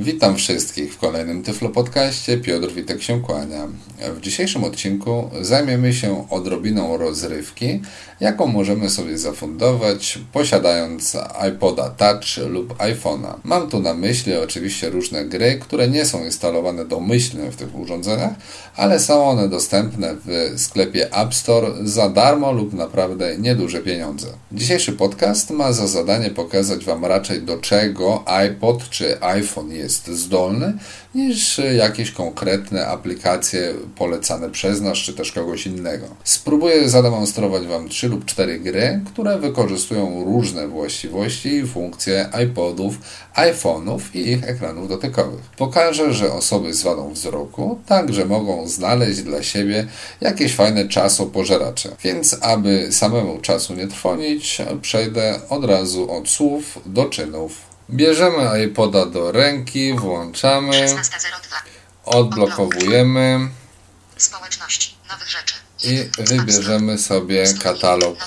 Witam wszystkich w kolejnym Tyflo Podcaście. Piotr Witek się kłania. W dzisiejszym odcinku zajmiemy się odrobiną rozrywki, jaką możemy sobie zafundować posiadając iPoda Touch lub iPhone'a. Mam tu na myśli oczywiście różne gry, które nie są instalowane domyślnie w tych urządzeniach, ale są one dostępne w sklepie App Store za darmo lub naprawdę nieduże pieniądze. Dzisiejszy podcast ma za zadanie pokazać Wam raczej do czego iPod czy iPhone jest zdolny, niż jakieś konkretne aplikacje polecane przez nas czy też kogoś innego. Spróbuję zademonstrować Wam trzy lub cztery gry, które wykorzystują różne właściwości i funkcje iPodów, iPhone'ów i ich ekranów dotykowych. Pokażę, że osoby z wadą wzroku także mogą znaleźć dla siebie jakieś fajne czasopożeracze. Więc aby samemu czasu nie trwonić, przejdę od razu od słów do czynów. Bierzemy iPoda do ręki, włączamy, odblokowujemy i wybierzemy sobie katalog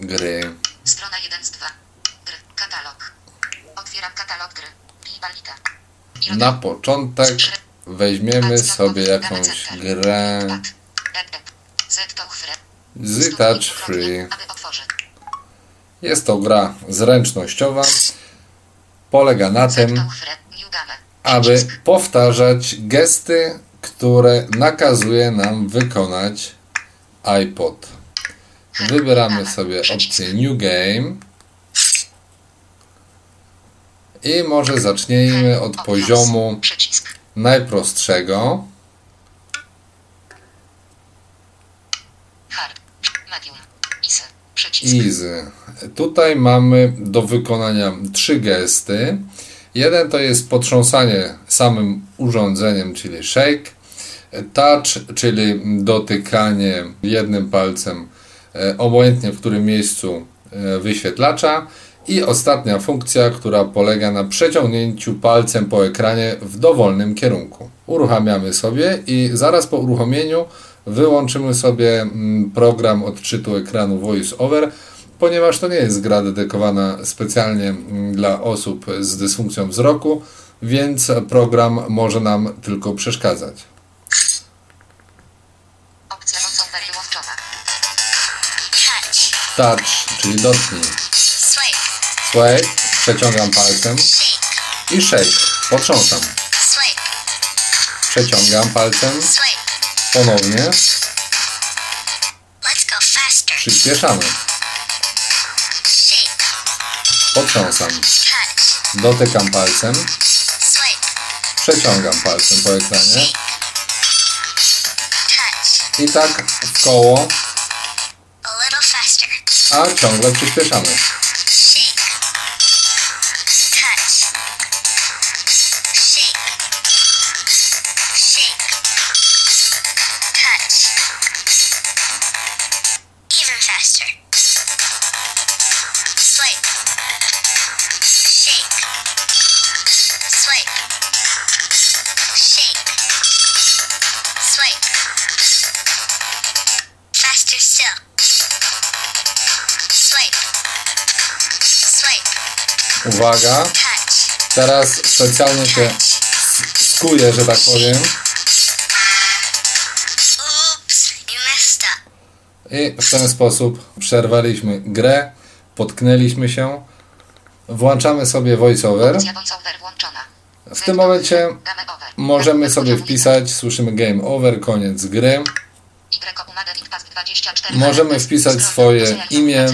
gry. Strona 1 z 2. Gry. Katalog. Otwieram katalog gry. Na początek weźmiemy sobie jakąś grę z Touch Free. Jest to gra zręcznościowa. Polega na tym, aby powtarzać gesty, które nakazuje nam wykonać iPod. Wybieramy sobie opcję New Game. I może zacznijmy od poziomu najprostszego. Hard. Medium. Easy. Przycisk. Easy. Tutaj mamy do wykonania trzy gesty. Jeden to jest potrząsanie samym urządzeniem, czyli shake. Touch, czyli dotykanie jednym palcem, e, obojętnie w którym miejscu e, wyświetlacza. I ostatnia funkcja, która polega na przeciągnięciu palcem po ekranie w dowolnym kierunku. Uruchamiamy sobie i zaraz po uruchomieniu wyłączymy sobie mm, program odczytu ekranu Voice Over, ponieważ to nie jest gra dedykowana specjalnie mm, dla osób z dysfunkcją wzroku, więc program może nam tylko przeszkadzać. Opcja voiceover. Touch. Czyli dotknij. Swipe, przeciągam palcem Shake. i shake, potrząsam. Przeciągam palcem. Ponownie, przyspieszamy, potrząsam, dotykam palcem, przeciągam palcem po ekranie. I tak w koło, a ciągle przyspieszamy. Shake. Swipe. Faster still. Swipe. Swipe. Uwaga, teraz specjalnie się skuję, że tak powiem i w ten sposób przerwaliśmy grę, potknęliśmy się, włączamy sobie voiceover. Opcja voiceover włączona. W tym momencie możemy sobie wpisać, słyszymy game over, koniec gry. Umaga Past 24. Możemy wpisać swoje imię,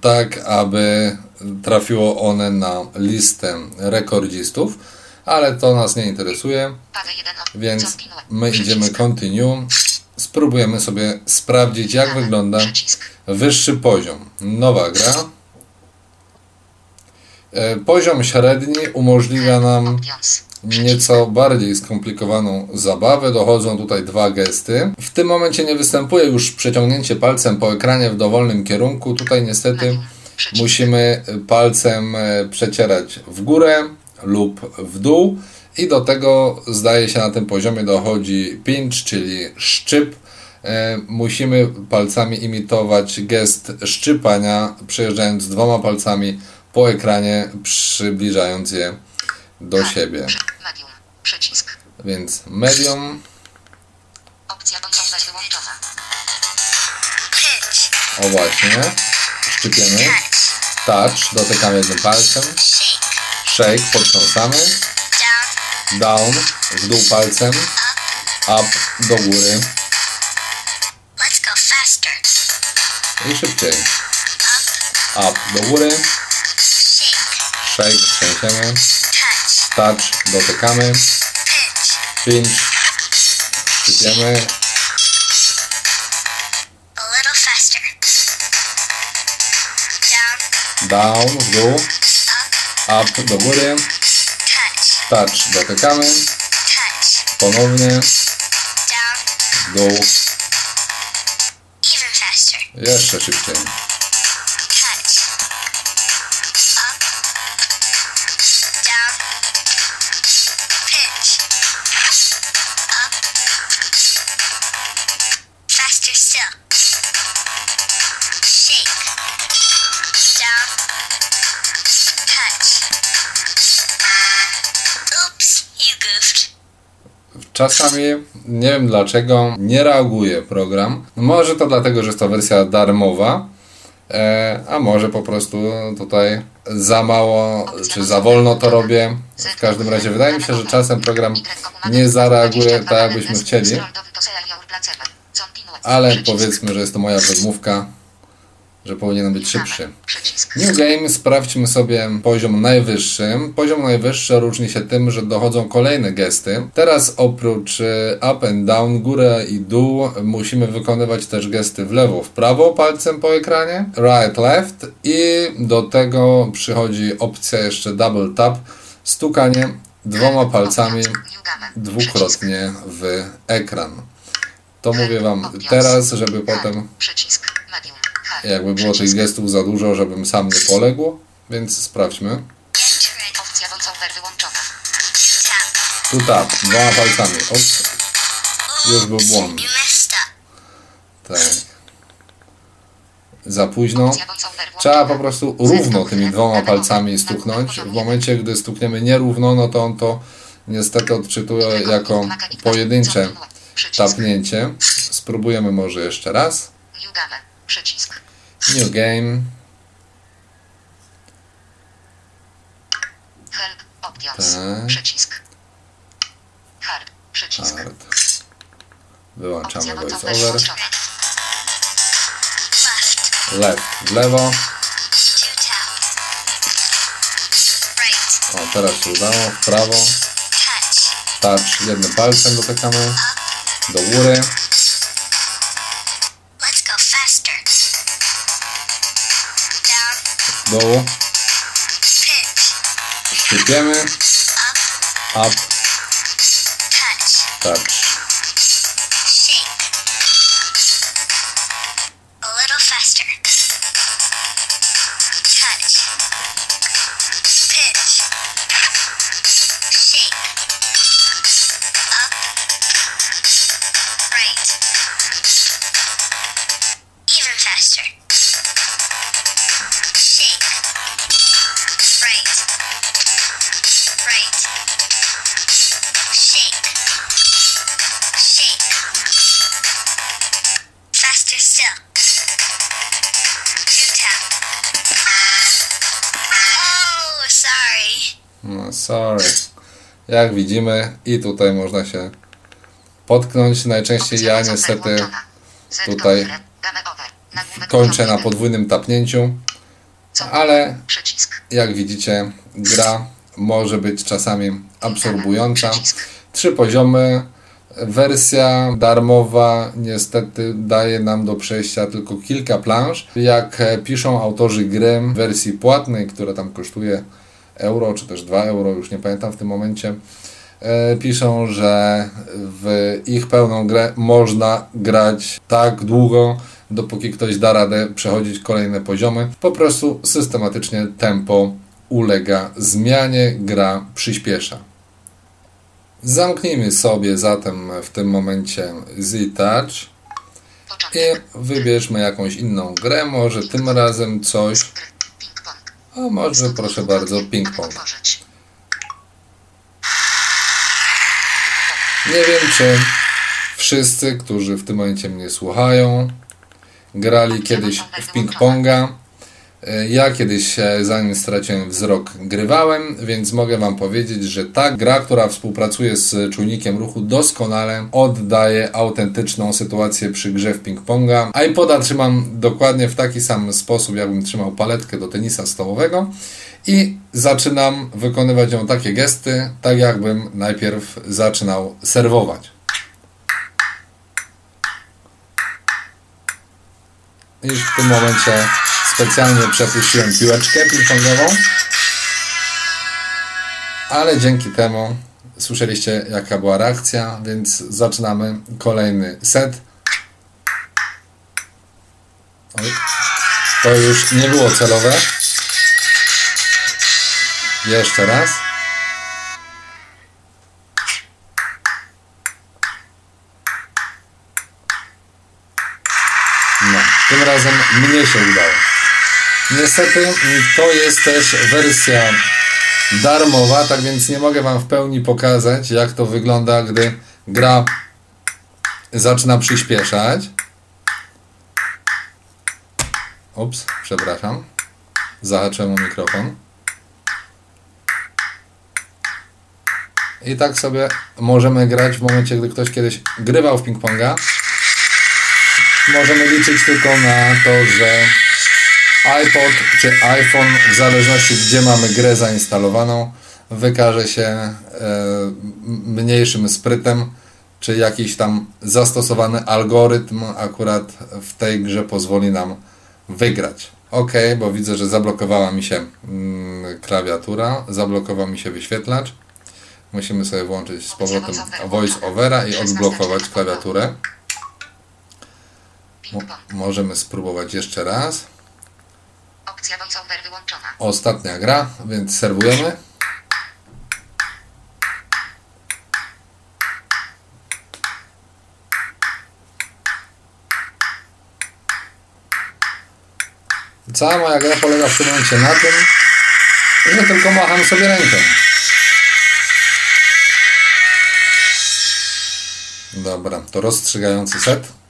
tak aby trafiło one na listę rekordzistów, ale to nas nie interesuje, Fazę 1 o- więc my idziemy continue. Spróbujemy sobie sprawdzić, jak wygląda wyższy poziom. Nowa gra. E, Poziom średni umożliwia nam nieco bardziej skomplikowaną zabawę. Dochodzą tutaj dwa gesty. W tym momencie nie występuje już przeciągnięcie palcem po ekranie w dowolnym kierunku. Tutaj niestety musimy palcem e, przecierać w górę lub w dół i do tego zdaje się na tym poziomie dochodzi pinch, czyli szczyp e, musimy palcami imitować gest szczypania, przejeżdżając dwoma palcami po ekranie, przybliżając je do Hard. siebie. Medium. Przycisk. Więc medium, Opcja wyłączona. O właśnie, szczypiemy, Touch. dotykamy jednym palcem, Shake. potrząsamy, Down. w dół palcem, up, do góry i szybciej. Up, do góry, Shake. trzęsiemy, Touch. dotykamy, Pinch. faster. Down. w dół, Up. do góry, Touch. dotykamy, ponownie, Down. w dół, jeszcze szybciej. Czasami nie wiem dlaczego nie reaguje program. Może to dlatego, że jest to wersja darmowa, e, a może po prostu tutaj za mało czy za wolno to robię. W każdym razie wydaje mi się, że czasem program nie zareaguje tak, jakbyśmy chcieli, ale powiedzmy, że jest to moja wymówka, że powinien być szybszy. New Game sprawdźmy sobie poziom najwyższy. Poziom najwyższy różni się tym, że dochodzą kolejne gesty. Teraz oprócz e, up and down, górę i dół musimy wykonywać też gesty w lewo, w prawo palcem po ekranie, right, left i do tego przychodzi opcja jeszcze double tap, stukanie dwoma palcami dwukrotnie w ekran. To mówię Wam teraz, żeby potem Przycisk. Jakby było tych gestów za dużo, żebym sam nie poległ, więc sprawdźmy. Tu tap, dwoma palcami. Ops, już był błąd. Tak. Za późno. Trzeba po prostu równo tymi dwoma palcami stuknąć. W momencie, gdy stukniemy nierówno, no to on to niestety odczytuje jako pojedyncze tapnięcie. Spróbujemy może jeszcze raz. Przycisk. New game. Help. Options. Tak. Przycisk. Hard. Przycisk. Hard. Wyłączamy voiceover. Left. W lewo. O, teraz się udało. W prawo. Touch jednym palcem dotykamy. Do góry. Pinch. Szczypiemy. Up. Up. Touch. No, sorry. Jak widzimy, i tutaj można się potknąć. Najczęściej ja niestety tutaj kończę na podwójnym tapnięciu, ale jak widzicie, gra może być czasami absorbująca. Trzy poziomy. Wersja darmowa niestety daje nam do przejścia tylko kilka planż. Jak piszą autorzy gry w wersji płatnej, która tam kosztuje euro, czy też 2 euro, już nie pamiętam w tym momencie, e, piszą, że w ich pełną grę można grać tak długo, dopóki ktoś da radę przechodzić kolejne poziomy. Po prostu systematycznie tempo ulega zmianie, gra przyspiesza. Zamknijmy sobie zatem w tym momencie Z-Touch. i wybierzmy jakąś inną grę, może tym razem coś. A może proszę bardzo ping-pong. Nie wiem, czy wszyscy, którzy w tym momencie mnie słuchają, grali kiedyś w ping-ponga. Ja kiedyś, zanim straciłem wzrok, grywałem, więc mogę Wam powiedzieć, że ta gra, która współpracuje z czujnikiem ruchu, doskonale oddaje autentyczną sytuację przy grze w ping-ponga. iPoda trzymam dokładnie w taki sam sposób, jakbym trzymał paletkę do tenisa stołowego i zaczynam wykonywać ją takie gesty, tak jakbym najpierw zaczynał serwować. I w tym momencie specjalnie przepuściłem piłeczkę ping-pongową. Ale dzięki temu słyszeliście jaka była reakcja, więc zaczynamy kolejny set. Oj, to już nie było celowe. Jeszcze raz. No, tym razem mnie się udało. Niestety to jest też wersja darmowa, tak więc nie mogę Wam w pełni pokazać, jak to wygląda, gdy gra zaczyna przyspieszać. Ups, przepraszam. Zahaczyłem o mikrofon. I tak sobie możemy grać w momencie, gdy ktoś kiedyś grywał w ping-ponga. Możemy liczyć tylko na to, że iPod czy iPhone, w zależności gdzie mamy grę zainstalowaną, wykaże się e, mniejszym sprytem, czy jakiś tam zastosowany algorytm akurat w tej grze pozwoli nam wygrać. Ok, bo widzę, że zablokowała mi się mm, klawiatura, zablokował mi się wyświetlacz. Musimy sobie włączyć z powrotem voice overa i odblokować klawiaturę. Mo- możemy spróbować jeszcze raz. Voiceover wyłączona. Ostatnia gra, więc serwujemy. Cała moja gra polega w tym momencie na tym, że tylko macham sobie ręką. Dobra, to rozstrzygający set.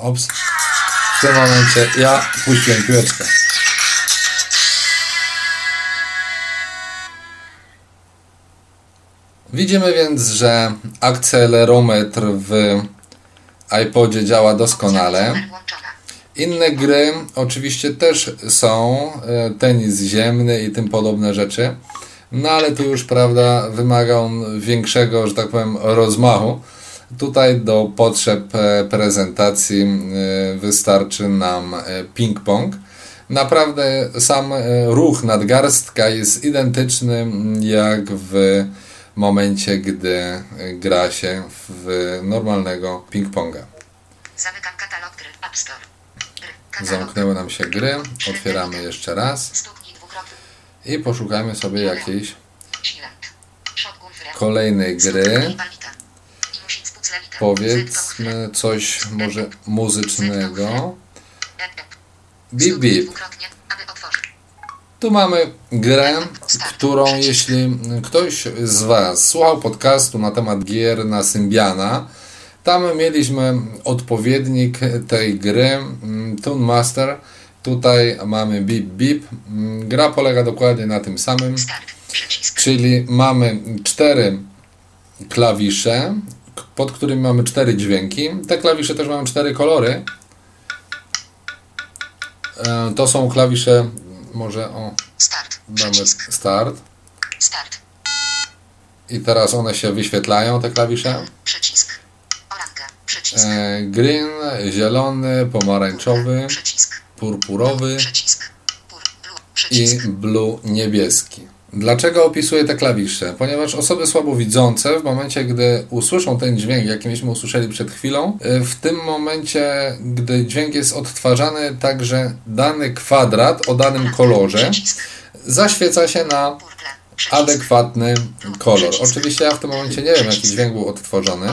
Ops. W tym momencie ja puściłem piłeczkę. Widzimy więc, że akcelerometr w iPodzie działa doskonale. Inne gry oczywiście też są, e, tenis ziemny i tym podobne rzeczy, no ale tu już, prawda, wymaga on większego, że tak powiem, rozmachu. Tutaj do potrzeb e, prezentacji e, wystarczy nam e, ping-pong. Naprawdę sam ruch nadgarstka jest identyczny jak w momencie, gdy gra się w normalnego ping-ponga. Zamykam katalog gry. App Store. Zamknęły nam się gry. Otwieramy jeszcze raz i poszukajmy sobie jakiejś kolejnej gry. Powiedzmy coś może muzycznego. Bip bip. Tu mamy grę, którą jeśli ktoś z Was słuchał podcastu na temat gier na Symbiana, tam mieliśmy odpowiednik tej gry, mm, Toon Master. Tutaj mamy Bip Bip. Gra polega dokładnie na tym samym. Czyli mamy cztery klawisze, pod którymi mamy cztery dźwięki. Te klawisze też mają cztery kolory. E, To są klawisze, może o, Start. damy Przycisk. start. Start. I teraz one się wyświetlają, te klawisze. Przycisk. Przycisk. E, Green, zielony, pomarańczowy, purpurowy i blue niebieski. Dlaczego opisuję te klawisze? Ponieważ osoby słabowidzące w momencie, gdy usłyszą ten dźwięk, jaki myśmy usłyszeli przed chwilą, y, w tym momencie, gdy dźwięk jest odtwarzany, także dany kwadrat o danym kolorze Przycisk. zaświeca się na adekwatny kolor. Oczywiście ja w tym momencie nie wiem, jaki dźwięk był odtworzony.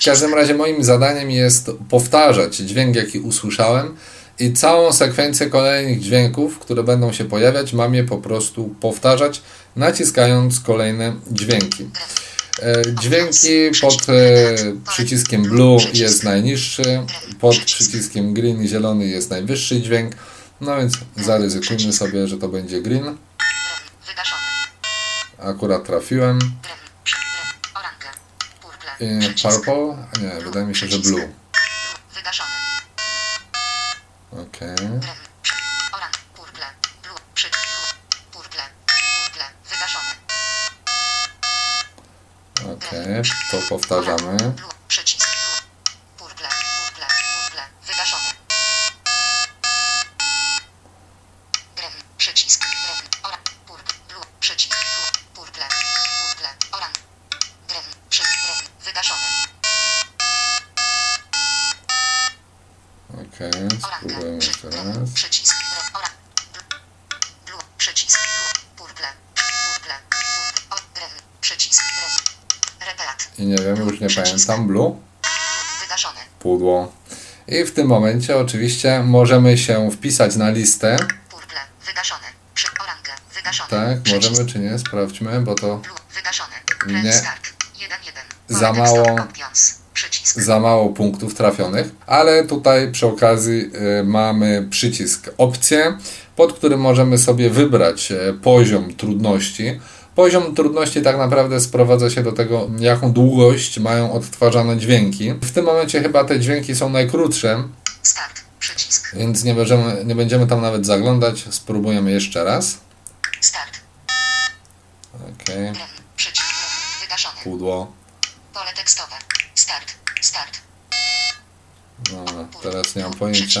W każdym razie moim zadaniem jest powtarzać dźwięk, jaki usłyszałem i całą sekwencję kolejnych dźwięków, które będą się pojawiać, mam je po prostu powtarzać, naciskając kolejne dźwięki. E, Dźwięki pod e, przyciskiem blue jest najniższy, pod przyciskiem green zielony jest najwyższy dźwięk. No więc zaryzykujmy sobie, że to będzie green. Akurat trafiłem. I Przycisk. purple? Nie, wydaje mi się, że blue. Okej. Orange. Purple. Blue. Przy. Blue. Purple. Purple. Okej, to powtarzamy. Blue. Przycisk. Blue. Purple. Purple. Purple. Wygaszone. Drewno. Przycisk. Drewno. Orange. Purple. Blue. Przycisk. Blue. Purple. Purple. Orange. Drewno. Przy. Drewno. Wygaszone. Okej, Orange. spróbujemy Przy. jeszcze Drewno. raz. Przycisk. Drewno. Orange. Blue. Blue. Przycisk. Blue. Purple. Purple. Purple. O. Drewno. Przycisk. Drewno. Repeat. I nie wiem, Wygaszone. Pudło. I w tym momencie oczywiście możemy się wpisać na listę. Purple. Wygaszone. Przy. Orange. Wygaszone. Tak, Przycisk. możemy czy nie? Sprawdźmy, bo to. Wygaszone. Nie. Nie. Start. 1-1. Za mało. Za mało punktów trafionych, ale tutaj przy okazji y, mamy przycisk opcje, pod którym możemy sobie wybrać e, poziom trudności. Poziom trudności tak naprawdę sprowadza się do tego, jaką długość mają odtwarzane dźwięki. W tym momencie chyba te dźwięki są najkrótsze, Start. Przycisk. więc nie będziemy, nie będziemy tam nawet zaglądać. Spróbujemy jeszcze raz. Start. Ok, Drewno. Przycisk. Drewno. Wygaszone. pudło. Pole tekstowe. Start. Start. No, teraz nie mam pojęcia.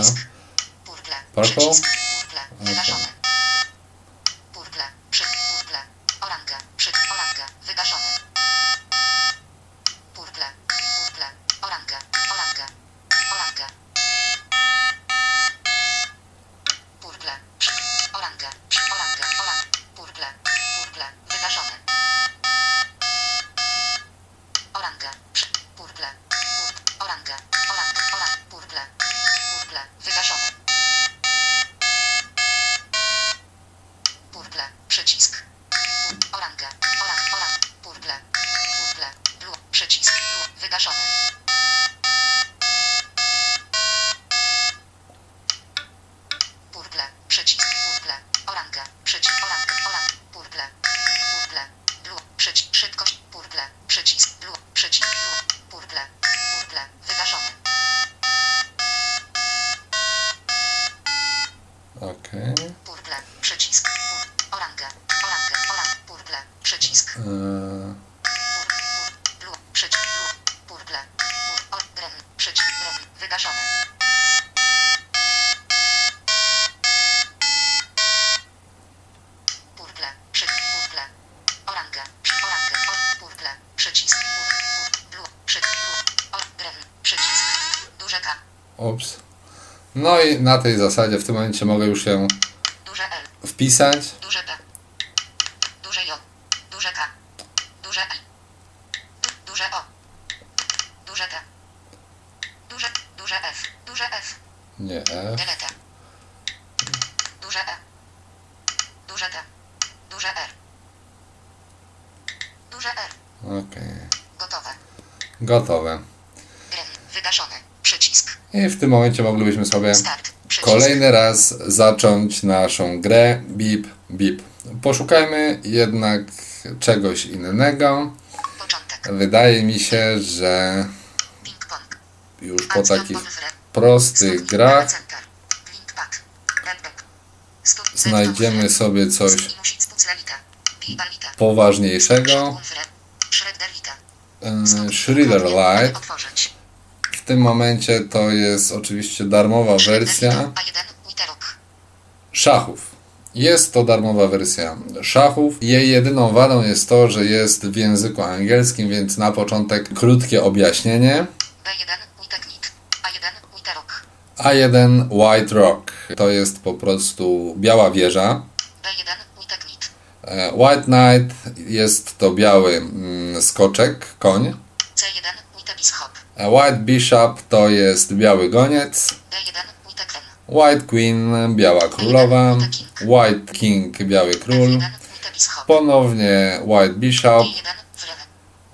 Purple. Purple? Purple. Wygaszone. Purple. Przy. Purple. Orange. Przy. Orange. Wygaszone. Purple. Purple. Orange. Orange. Orange. Purple. Przy. Orange. Przy. Orange. Orange. Purple. Purple. Wygaszone. Orange. Przy. Purple. Pur- Orange. Orange. Orange. Purple. Purple. Wygaszone. Purple. Przycisk. Pur- Orange. Orange. Orange. Purple. Purple. Blue. Przycisk. Blue. Wygaszone. Purple. Przycisk. Purple. Orange. Przycisk. Orange. Orange. Purple. Purple. Blue. Przycisk. Szybkość. Purple. Przycisk. Blue. Przycisk. Blue. Purple. Purple. Wygaszone. Ok. Purple. Przycisk. Pur. Orange. Orange. Orange. Purple. Przycisk. Eee, Pur. Pur. Blue. Przycisk. Blue. Purple. Pur. O. Drewno. Przycisk. Drewno. Wygaszone. Purple. Przy. Purple. Orange. Przy. Orange. O. Purple. Przycisk. Pur. Pur. Blue. Przy. Blue. O. Drewno. Przycisk. Duże K. ups. No i na tej zasadzie w tym momencie mogę już L. wpisać. Gotowe. Wygaszone. Przycisk. I w tym momencie moglibyśmy sobie Start. Kolejny raz zacząć naszą grę bip bip. Poszukajmy jednak czegoś innego. Początek. Wydaje mi się, że już po takich prostych grach znajdziemy sobie coś poważniejszego. E, Shredder Light. Otworzyć. W tym momencie to jest oczywiście darmowa wersja A1 Witerok. szachów. Jest to darmowa wersja szachów. Jej jedyną wadą jest to, że jest w języku angielskim, więc na początek krótkie objaśnienie. B1 Witeknit. A1 Witerok. A1 White Rock to jest po prostu biała wieża. B1 Witeknit. E, White Knight jest to biały mm, skoczek, koń. C1, White Bishop. E, White Bishop to jest biały goniec. D1, White Queen. Biała królowa. White King, biały król. F1, White Bishop. Ponownie White Bishop. D1,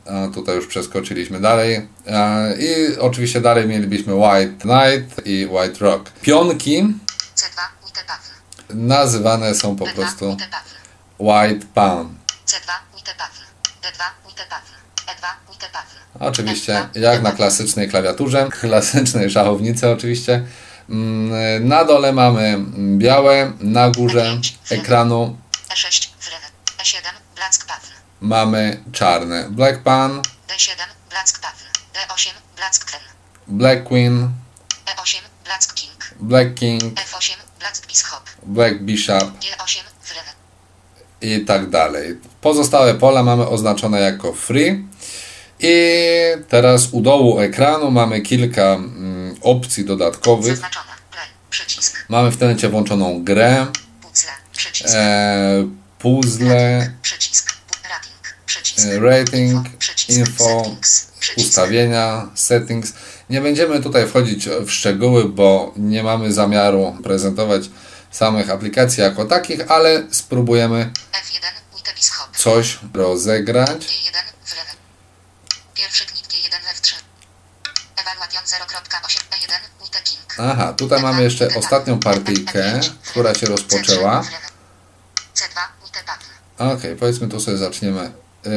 Wren. A tutaj już przeskoczyliśmy dalej. A, I oczywiście dalej mielibyśmy White Knight i White Rock. Pionki C2, White Pawn. nazywane są po D2, prostu White Pawn. C2, White Pawn. D2, White Pawn. E2, White Pawn. Oczywiście, jak na klasycznej klawiaturze, klasycznej szachownicy oczywiście. Mm, Na dole mamy białe, na górze ekranu E6, Wren. E7, Black Pawn. mamy czarne. Black Pan, D7, Black Pawn. D8, Black Queen. Black Queen, E8, Black King. Black King, F8, Black Bishop. Black Bishop G8, Wren. I tak dalej. Pozostałe pola mamy oznaczone jako free. I teraz u dołu ekranu mamy kilka mm, opcji dodatkowych. Mamy w tenecie włączoną grę, Puzzle. Przycisk. e, puzzle, Przycisk. Rating. E, rating, info, Settings. Ustawienia, settings. Nie będziemy tutaj wchodzić w szczegóły, bo nie mamy zamiaru prezentować samych aplikacji jako takich, ale spróbujemy F1. White Bishop. coś rozegrać. G1. Wren. Pierwszy klik G1 F3. Evaluation 0.8 E1. White King. Aha, tutaj mamy jeszcze ostatnią partyjkę, która się rozpoczęła. C2. White Pawn. Ok, powiedzmy tu sobie zaczniemy y,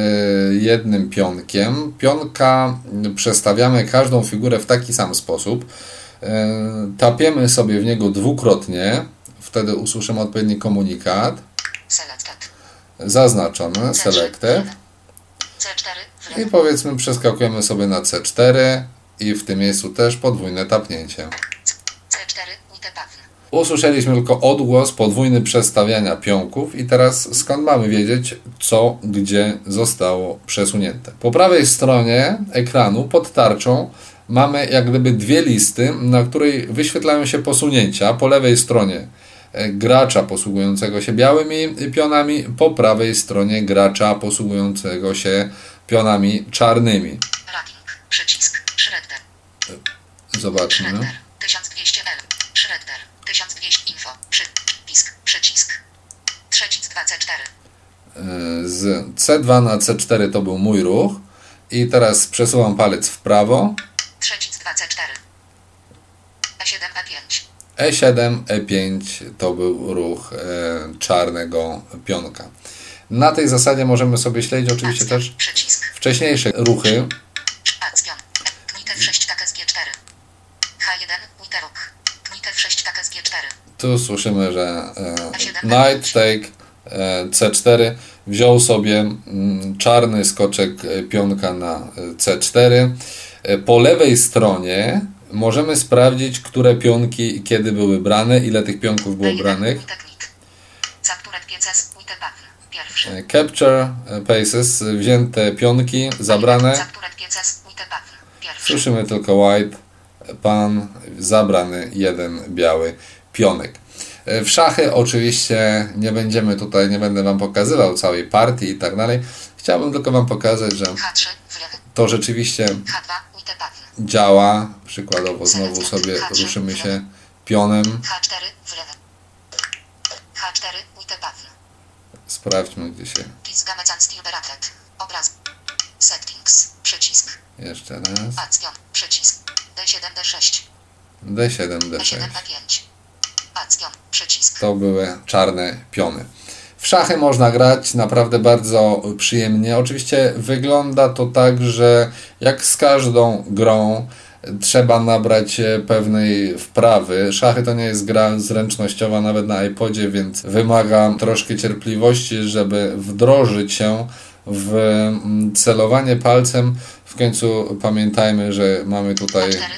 jednym pionkiem. Pionka y, przestawiamy każdą figurę w taki sam sposób. Y, tapiemy sobie w niego dwukrotnie, wtedy usłyszymy odpowiedni komunikat. Selected. Zaznaczony, selected. C4. I powiedzmy przeskakujemy sobie na C4 i w tym miejscu też podwójne tapnięcie. C4. White Pawn. Usłyszeliśmy tylko odgłos podwójny przestawiania pionków i teraz skąd mamy wiedzieć, co gdzie zostało przesunięte. Po prawej stronie ekranu pod tarczą mamy jak gdyby dwie listy, na której wyświetlają się posunięcia. Po lewej stronie gracza posługującego się białymi pionami, po prawej stronie gracza posługującego się pionami czarnymi. Przycisk. Shredder. Zobaczmy. Shredder. 1200 L. Shredder. 1200 info. Przycisk. Przycisk. 2C4. z C2 na C4 to był mój ruch i teraz przesuwam palec w prawo Przycisk 2C4. E7 E5. E7, E5 to był ruch e, czarnego pionka. Na tej zasadzie możemy sobie śledzić oczywiście też wcześniejsze ruchy. Acpion. Knik F6 SG4. H1. Witeruk. Knik F6 SG4. Tu słyszymy, że e, Knight take e, C4 wziął sobie mm, czarny skoczek pionka na e, C4. E, Po lewej stronie możemy sprawdzić, które pionki kiedy były brane, ile tych pionków było E1. branych. E, Capture e, Paces, wzięte pionki, zabrane. Słyszymy tylko white, pan, zabrany jeden biały pionek. E, W szachy oczywiście nie będziemy tutaj, nie będę Wam pokazywał całej partii i tak dalej. Chciałbym tylko Wam pokazać, że H3. Wlewy. to rzeczywiście H2. Witebawn. Działa. Przykładowo znowu sobie ruszymy się pionem. H4. Wlewy. H4. Witebawn. Sprawdźmy gdzie się. Obraz. Settings. Przycisk. jeszcze raz. Acpion. Przycisk. D7 D6. D7, D6. D7 E5. Acpion. Przycisk. to były czarne piony. W szachy można grać naprawdę bardzo przyjemnie. Oczywiście wygląda to tak, że jak z każdą grą trzeba nabrać e, pewnej wprawy. Szachy to nie jest gra zręcznościowa nawet na iPodzie, więc wymaga troszkę cierpliwości, żeby wdrożyć się w mm, celowanie palcem. W końcu pamiętajmy, że mamy tutaj A4. Wlewy.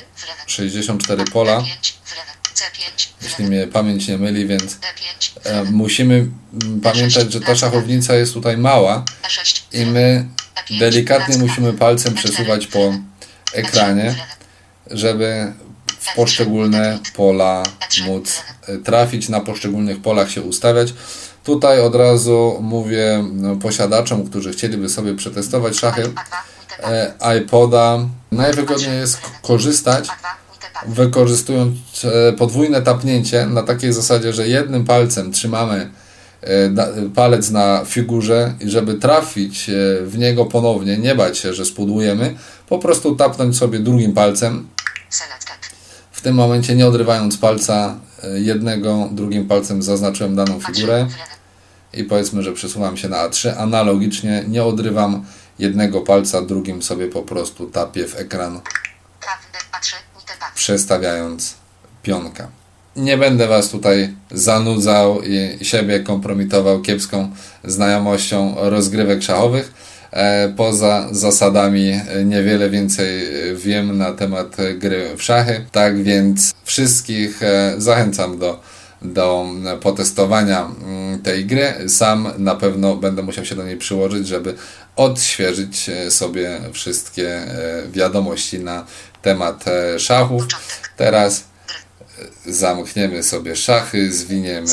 64 pola, D5. Wlewy. C5. Jeśli mnie pamięć nie myli, więc D5. E, musimy mm, pamiętać, że ta szachownica jest tutaj mała E6. i my E5. delikatnie musimy palcem E4. przesuwać po ekranie, E3. Wlewy. żeby w poszczególne pola móc e, trafić, na poszczególnych polach się ustawiać. Tutaj od razu mówię no, posiadaczom, którzy chcieliby sobie przetestować szachy e, iPoda. Najwygodniej jest korzystać wykorzystując e, podwójne tapnięcie na takiej zasadzie, że jednym palcem trzymamy e, palec na figurze i żeby trafić e, w niego ponownie, nie bać się, że spudłujemy, po prostu tapnąć sobie drugim palcem, w tym momencie nie odrywając palca jednego, drugim palcem zaznaczyłem daną figurę i powiedzmy, że przesuwam się na A3, analogicznie nie odrywam jednego palca, drugim sobie po prostu tapię w ekran. A3, Witepad. Przestawiając pionka. Nie będę Was tutaj zanudzał i siebie kompromitował kiepską znajomością rozgrywek szachowych. E, Poza zasadami niewiele więcej wiem na temat gry w szachy. Tak więc wszystkich e, zachęcam do, do potestowania mm, tej gry. Sam na pewno będę musiał się do niej przyłożyć, żeby odświeżyć e, sobie wszystkie wiadomości na temat e, szachów. Teraz e, zamkniemy sobie szachy, zwiniemy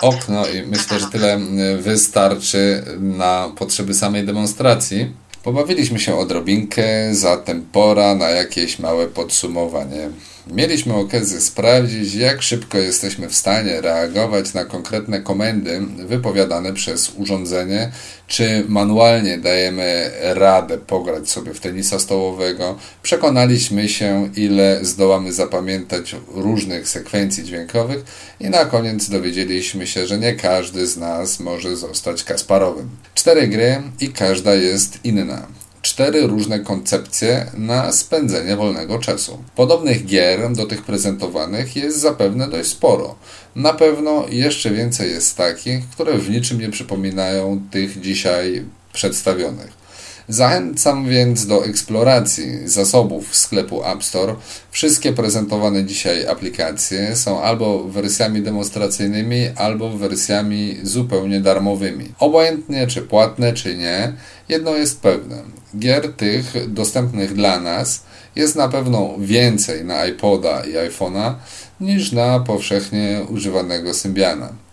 okno i myślę, że tyle mm, wystarczy na potrzeby samej demonstracji. Pobawiliśmy się odrobinkę, zatem pora na jakieś małe podsumowanie. Mieliśmy okazję sprawdzić, jak szybko jesteśmy w stanie reagować na konkretne komendy wypowiadane przez urządzenie, czy manualnie dajemy radę pograć sobie w tenisa stołowego. Przekonaliśmy się, ile zdołamy zapamiętać różnych sekwencji dźwiękowych i na koniec dowiedzieliśmy się, że nie każdy z nas może zostać Kasparowym. Cztery gry i każda jest inna cztery różne koncepcje na spędzenie wolnego czasu. Podobnych gier do tych prezentowanych jest zapewne dość sporo. Na pewno jeszcze więcej jest takich, które w niczym nie przypominają tych dzisiaj przedstawionych. Zachęcam więc do eksploracji zasobów sklepu App Store. Wszystkie prezentowane dzisiaj aplikacje są albo wersjami demonstracyjnymi, albo wersjami zupełnie darmowymi. Obojętnie czy płatne, czy nie, jedno jest pewne. Gier tych dostępnych dla nas jest na pewno więcej na iPoda i iPhone'a niż na powszechnie używanego Symbiana.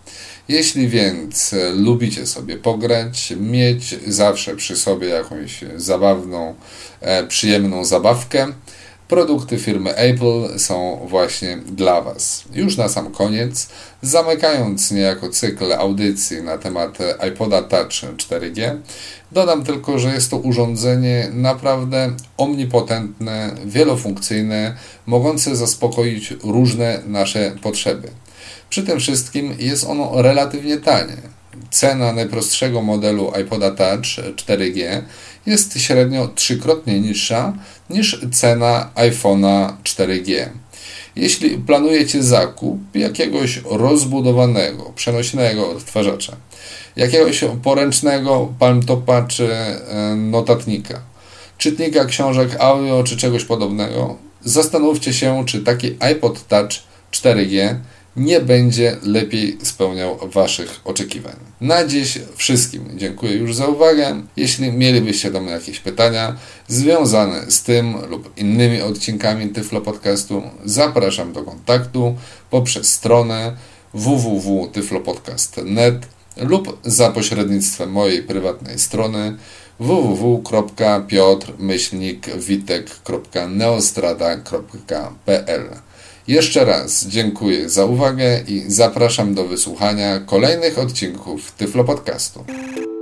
Jeśli więc e, lubicie sobie pograć, mieć zawsze przy sobie jakąś zabawną, e, przyjemną zabawkę, produkty firmy Apple są właśnie dla Was. Już na sam koniec, zamykając niejako cykl audycji na temat iPoda Touch 4G, dodam tylko, że jest to urządzenie naprawdę omnipotentne, wielofunkcyjne, mogące zaspokoić różne nasze potrzeby. Przy tym wszystkim jest ono relatywnie tanie. Cena najprostszego modelu iPoda Touch 4G jest średnio trzykrotnie niższa niż cena iPhone'a 4G. Jeśli planujecie zakup jakiegoś rozbudowanego, przenośnego odtwarzacza, jakiegoś poręcznego palmtopa czy e, notatnika, czytnika książek audio czy czegoś podobnego, zastanówcie się, czy taki iPod Touch 4G nie będzie lepiej spełniał Waszych oczekiwań. Na dziś wszystkim dziękuję już za uwagę. Jeśli mielibyście do mnie jakieś pytania związane z tym lub innymi odcinkami Tyflo Podcastu, zapraszam do kontaktu poprzez stronę www.tyflopodcast.net lub za pośrednictwem mojej prywatnej strony www.piotrmyślnik.witek.neostrada.pl Jeszcze raz dziękuję za uwagę i zapraszam do wysłuchania kolejnych odcinków Tyflo Podcastu.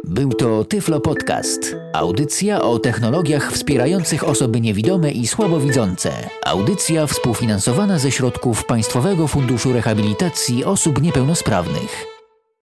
Był to Tyflo Podcast. Audycja o technologiach wspierających osoby niewidome i słabowidzące. Audycja współfinansowana ze środków Państwowego Funduszu Rehabilitacji Osób Niepełnosprawnych.